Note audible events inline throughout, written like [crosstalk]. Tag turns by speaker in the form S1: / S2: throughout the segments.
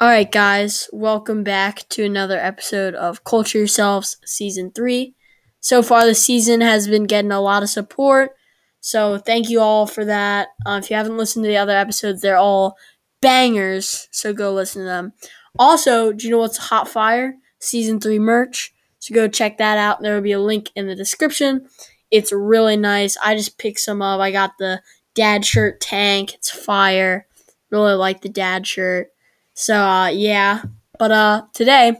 S1: All right, guys, welcome back to another episode of Culture Yourselves Season 3. So far, the season has been getting a lot of support, so thank you all for that. Uh, if you haven't listened to the other episodes, they're all bangers, so go listen to them. Also, do you know what's hot fire? Season 3 merch. So go check that out. There will be a link in the description. It's really nice. I just picked some up. I got the dad shirt tank. It's fire. Really like the dad shirt. So uh, yeah. But uh today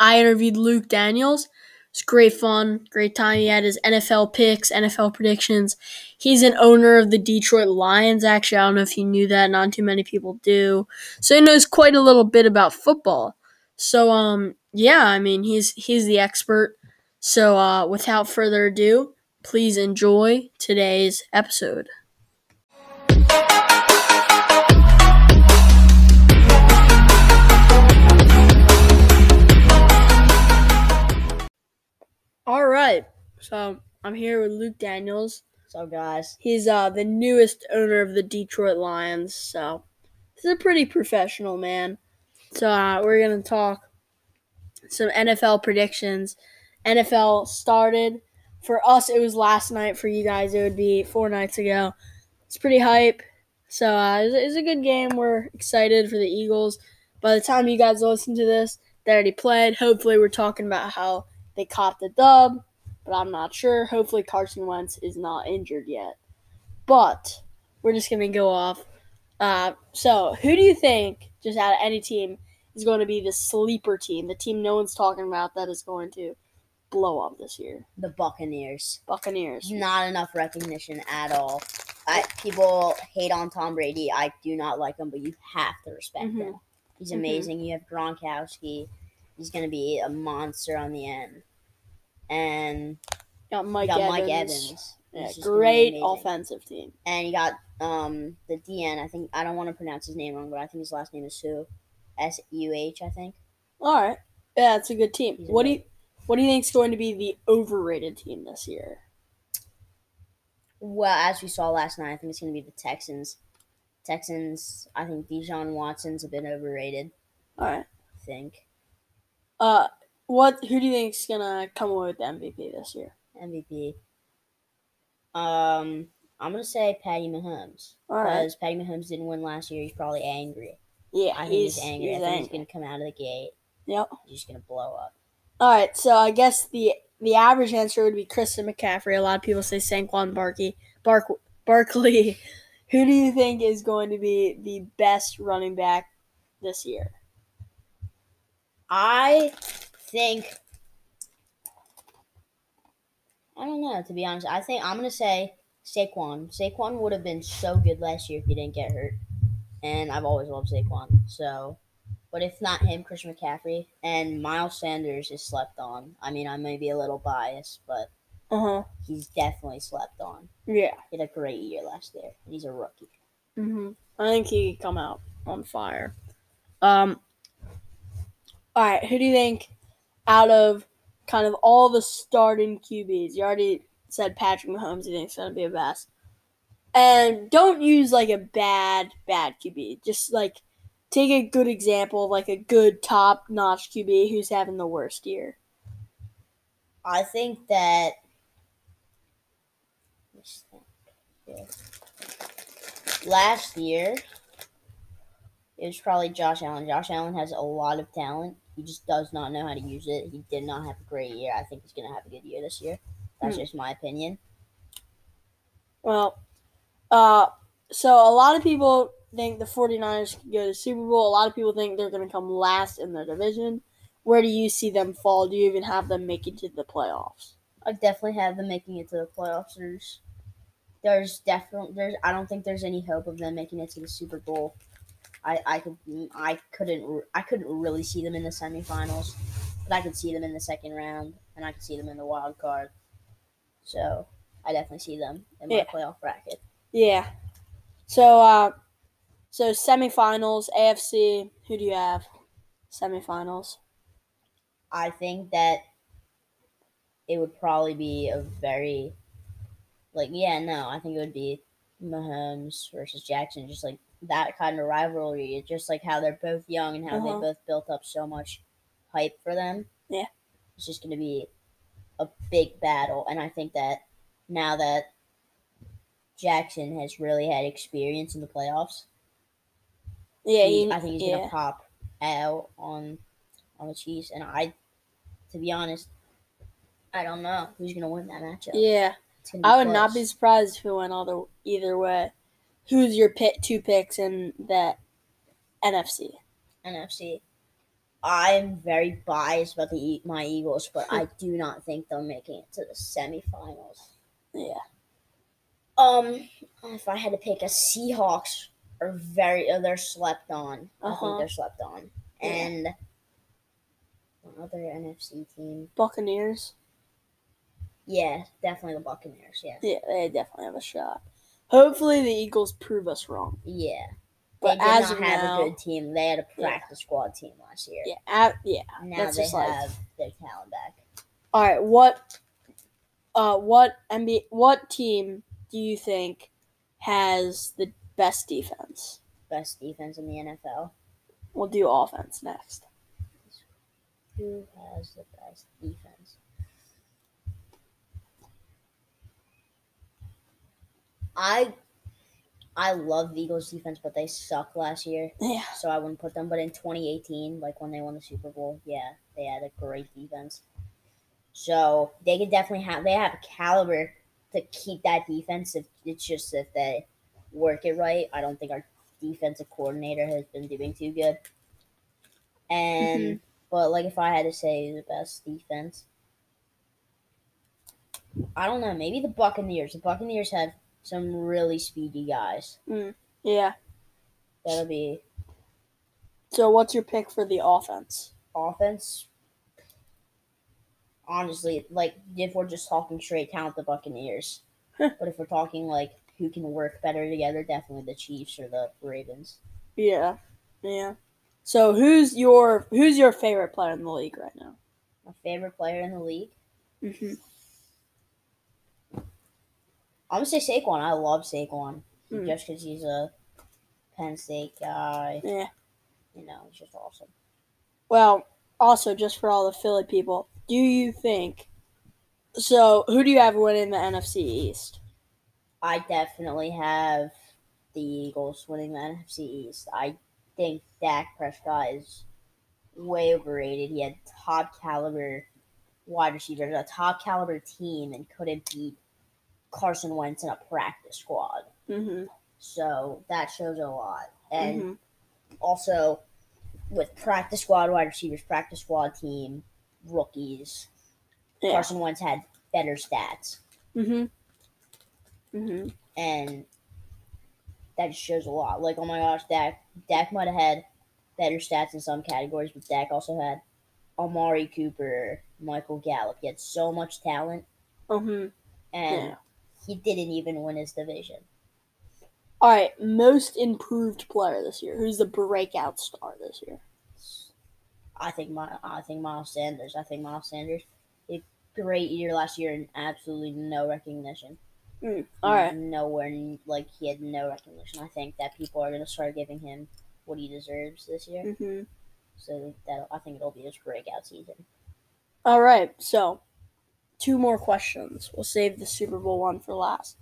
S1: I interviewed Luke Daniels. It's great fun, great time. He had his NFL picks, NFL predictions. He's an owner of the Detroit Lions. Actually, I don't know if you knew that. Not too many people do. So he knows quite a little bit about football. So um yeah, I mean he's he's the expert. So uh without further ado, please enjoy today's episode. All right. So I'm here with Luke Daniels.
S2: So guys,
S1: He's uh the newest owner of the Detroit Lions. So he's a pretty professional man. So uh, we're gonna talk some NFL predictions. NFL started for us. It was last night. For you guys, it would be four nights ago. It's pretty hype. So uh, it's, it's a good game. We're excited for the Eagles. By the time you guys listen to this, they already played. Hopefully, we're talking about how they caught the dub, but I'm not sure. Hopefully, Carson Wentz is not injured yet. But we're just gonna go off. Uh, so, who do you think, just out of any team, is going to be the sleeper team, the team no one's talking about that is going to blow up this year?
S2: the Buccaneers.
S1: Buccaneers.
S2: Not enough recognition at all. I, people hate on Tom Brady. I do not like him, but you have to respect
S1: Mhm.
S2: him. He's
S1: Mhm.
S2: amazing. You have Gronkowski. He's going to be a monster on the end. And
S1: Got Mike
S2: got
S1: Evans.
S2: Mike Evans.
S1: Yeah,
S2: He's just gonna be
S1: great offensive team.
S2: And you got um the DN. I think I don't want to pronounce his name wrong, but I think his last name is Sue. S U H. I think.
S1: All right. Yeah, it's a good team.
S2: He's
S1: What do you what do you think is going to be the overrated team this year?
S2: Well, as we saw last night, I think it's going to be the Texans. Texans. I think Deshaun Watson's a bit overrated.
S1: All right.
S2: I think
S1: Uh, what? Who do you think is gonna come away with the MVP this year?
S2: MVP. Um, I'm gonna say Patty Mahomes
S1: All right.
S2: because Patty Mahomes didn't win last year. He's probably angry.
S1: Yeah,
S2: I think he's, angry.
S1: he's
S2: I think
S1: angry.
S2: he's gonna come out of the gate.
S1: Yep.
S2: He's just gonna blow up.
S1: All right. So I guess the the average answer would be Christian McCaffrey. A lot of people say Saquon Barkley. Bark Barkley. [laughs] Who do you think is going to be the best running back this year?
S2: I think. I don't know. To be honest, I think I'm gonna say Saquon. Saquon would have been so good last year if he didn't get hurt, and I've always loved Saquon. So, but if not him, Chris McCaffrey and Miles Sanders is slept on. I mean, I may be a little biased, but
S1: Uh huh.
S2: he's definitely slept on.
S1: Yeah.
S2: He had a great year last year, and he's a rookie.
S1: hmm I think he come out on fire. Um. All right. Who do you think, out of kind of all the starting QBs, you already said Patrick Mahomes. You think is going to be a best, and don't use like a bad bad QB. Just like take a good example of like a good top notch QB who's having the worst year.
S2: I think that. Last year, it was probably Josh Allen. Josh Allen has a lot of talent. He just does not know how to use it. He did not have a great year. I think he's going to have a good year this year. That's
S1: Hmm.
S2: just my opinion.
S1: Well, uh, so a lot of people think the 49ers could go to the Super Bowl. A lot of people think they're going to come last in their division. Where do you see them fall? Do you even have them make it to the playoffs?
S2: I definitely have them making it to the playoffs. There's, there's definitely there's. I don't think there's any hope of them making it to the Super Bowl. I I could I couldn't I couldn't really see them in the semifinals, but I could see them in the second round, and I could see them in the wild card. So I definitely see them in my
S1: Yeah.
S2: playoff bracket.
S1: Yeah. So, uh, so semifinals, AFC. Who do you have? Semifinals.
S2: I think that it would probably be a very like yeah no I think it would be Mahomes versus Jackson just like that kind of rivalry. It's just like how they're both young and how
S1: Uh-huh.
S2: they both built up so much hype for them.
S1: Yeah.
S2: It's just going to be a big battle. And I think that now that Jackson has really had experience in the playoffs,
S1: Yeah,
S2: he-
S1: you-
S2: I think he's
S1: yeah.
S2: going to pop out on on the Chiefs. And I, to be honest, I don't know who's going to win that matchup.
S1: Yeah,
S2: It's gonna be
S1: I would not be surprised if it went all the, either way. Who's your pit two picks in that NFC?
S2: NFC. I'm very biased about the my Eagles, but I do not think they're making it to the semifinals.
S1: Yeah,
S2: Um, if I had to pick a Seahawks are very uh, they're slept on. I
S1: Uh-huh.
S2: think they're slept on.
S1: Yeah.
S2: And another NFC team.
S1: Buccaneers.
S2: Yeah, definitely the Buccaneers. Yeah,
S1: Yeah, they definitely have a shot. Hopefully, the Eagles prove us wrong.
S2: yeah.
S1: But
S2: they did
S1: as
S2: not have
S1: now,
S2: a good team. They had a
S1: Yeah.
S2: practice squad team last year.
S1: yeah, at, yeah.
S2: Now
S1: That's
S2: they
S1: just like-
S2: have their talent back.
S1: All right, what, uh, what NBA, what team do you think has the best defense?
S2: Best defense in the NFL.
S1: We'll do offense next.
S2: Who has the best defense? I I love the Eagles defense, but they sucked last year,
S1: Yeah,
S2: so I wouldn't put them. But in 2018, like when they won the Super Bowl, yeah, they had a great defense. So they could definitely have they have a caliber to keep that defense. If it's just if they work it right, I don't think our defensive coordinator has been doing too good. And mm-hmm. but like if I had to say the best defense, I don't know. Maybe the Buccaneers. The Buccaneers have some really speedy guys.
S1: yeah.
S2: That'll be
S1: So, what's your pick for the offense?
S2: offense. Honestly, like if we're just talking straight talent, the Buccaneers. but if we're talking like who can work better together, definitely the Chiefs or the Ravens.
S1: Yeah, yeah. So, who's your who's your favorite player in the league right now?
S2: My favorite player in the league.
S1: Mm-hmm.
S2: I'm gonna say Saquon. I love Saquon
S1: Hmm.
S2: just because he's a Penn State guy.
S1: Yeah.
S2: You know, he's just awesome.
S1: Well, also just for all the Philly people, do you think? So, who do you have winning the NFC East?
S2: I definitely have the Eagles winning the NFC East. I think Dak Prescott is way overrated. He had top caliber wide receivers, a top caliber team, and couldn't beat Carson Wentz in a practice squad.
S1: Mm-hmm.
S2: So that shows a lot. And
S1: Mhm.
S2: also with practice squad wide receivers, practice squad team, rookies,
S1: Yeah.
S2: Carson Wentz had better stats.
S1: Mm-hmm. Mm-hmm.
S2: and that just shows a lot. Like, oh my gosh, Dak Dak might have had better stats in some categories, but Dak also had Amari Cooper, Michael Gallup. He had so much talent,
S1: Mm-hmm.
S2: and
S1: Yeah.
S2: He didn't even win his division.
S1: All right, most improved player this year. Who's the breakout star this year?
S2: I think my I think Miles Sanders. I think Miles Sanders a great year last year and absolutely no recognition.
S1: Mm, all right.
S2: nowhere like he had no recognition. I think that people are gonna start giving him what he deserves this year.
S1: Mm-hmm.
S2: So that I think it'll be his breakout season.
S1: All right. So, two more questions. We'll save the Super Bowl one for last.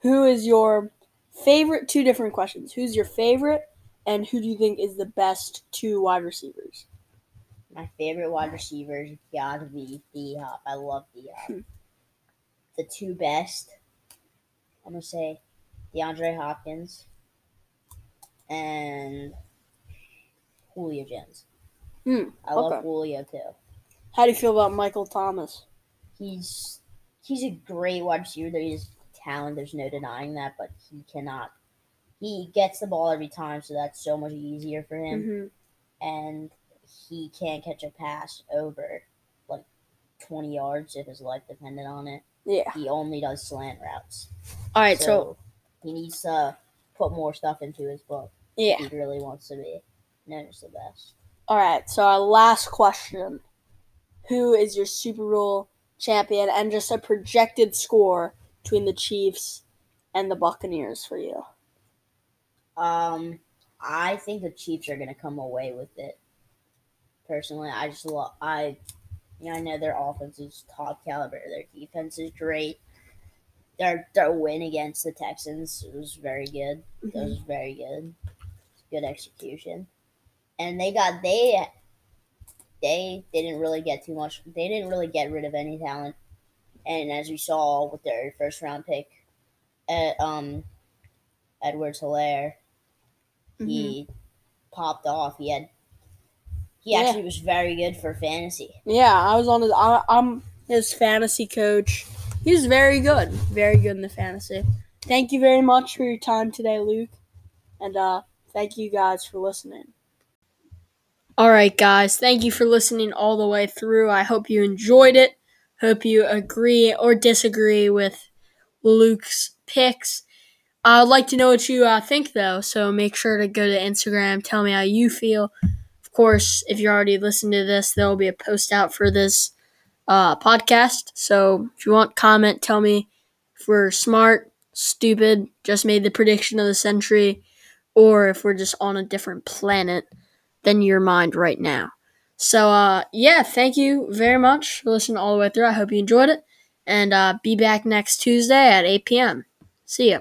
S1: Who is your favorite? Two different questions. Who's your favorite, and who do you think is the best two wide receivers?
S2: My favorite wide receivers gotta be D Hop. I love D Hop.
S1: Hmm.
S2: the two best, I'm gonna say DeAndre Hopkins and Julio Jones.
S1: Hmm,
S2: I love
S1: okay.
S2: Julio too.
S1: How do you feel about Michael Thomas?
S2: He's he's a great wide receiver. There is talent. There's no denying that, but he cannot. He gets the ball every time, so that's so much easier for him.
S1: Mm-hmm.
S2: and he can't catch a pass over like 20 yards if his life depended on it.
S1: Yeah.
S2: He only does slant routes.
S1: All right. So,
S2: he needs to put more stuff into his book.
S1: yeah.
S2: He really wants to be known as the best.
S1: All right. So our last question: Who is your Super Bowl champion, and just a projected score between the Chiefs and the Buccaneers for you?
S2: Um, I think the Chiefs are going to come away with it. Personally, I just love I. You know, I know their offense is top caliber. Their defense is great. Their their win against the Texans was very good. It was very good. Good execution, and they got they they didn't really get too much. They didn't really get rid of any talent, and as we saw with their first round pick, at um, Edwards Helaire, he popped off. He had he
S1: Yeah.
S2: actually was very good for fantasy.
S1: Yeah, I was on his. I, I'm his fantasy coach. He's very good, very good in the fantasy. Thank you very much for your time today, Luke, and uh, thank you guys for listening. All right, guys, thank you for listening all the way through. I hope you enjoyed it. Hope you agree or disagree with Luke's picks. I'd like to know what you uh, think, though. So make sure to go to Instagram. Tell me how you feel. Of course, if you're already listening to this, there will be a post out for this uh, podcast. So if you want, comment, tell me if we're smart, stupid, just made the prediction of the century, or if we're just on a different planet than your mind right now. So, uh, yeah, thank you very much for listening all the way through. I hope you enjoyed it. And uh, be back next Tuesday at 8 p.m. See ya.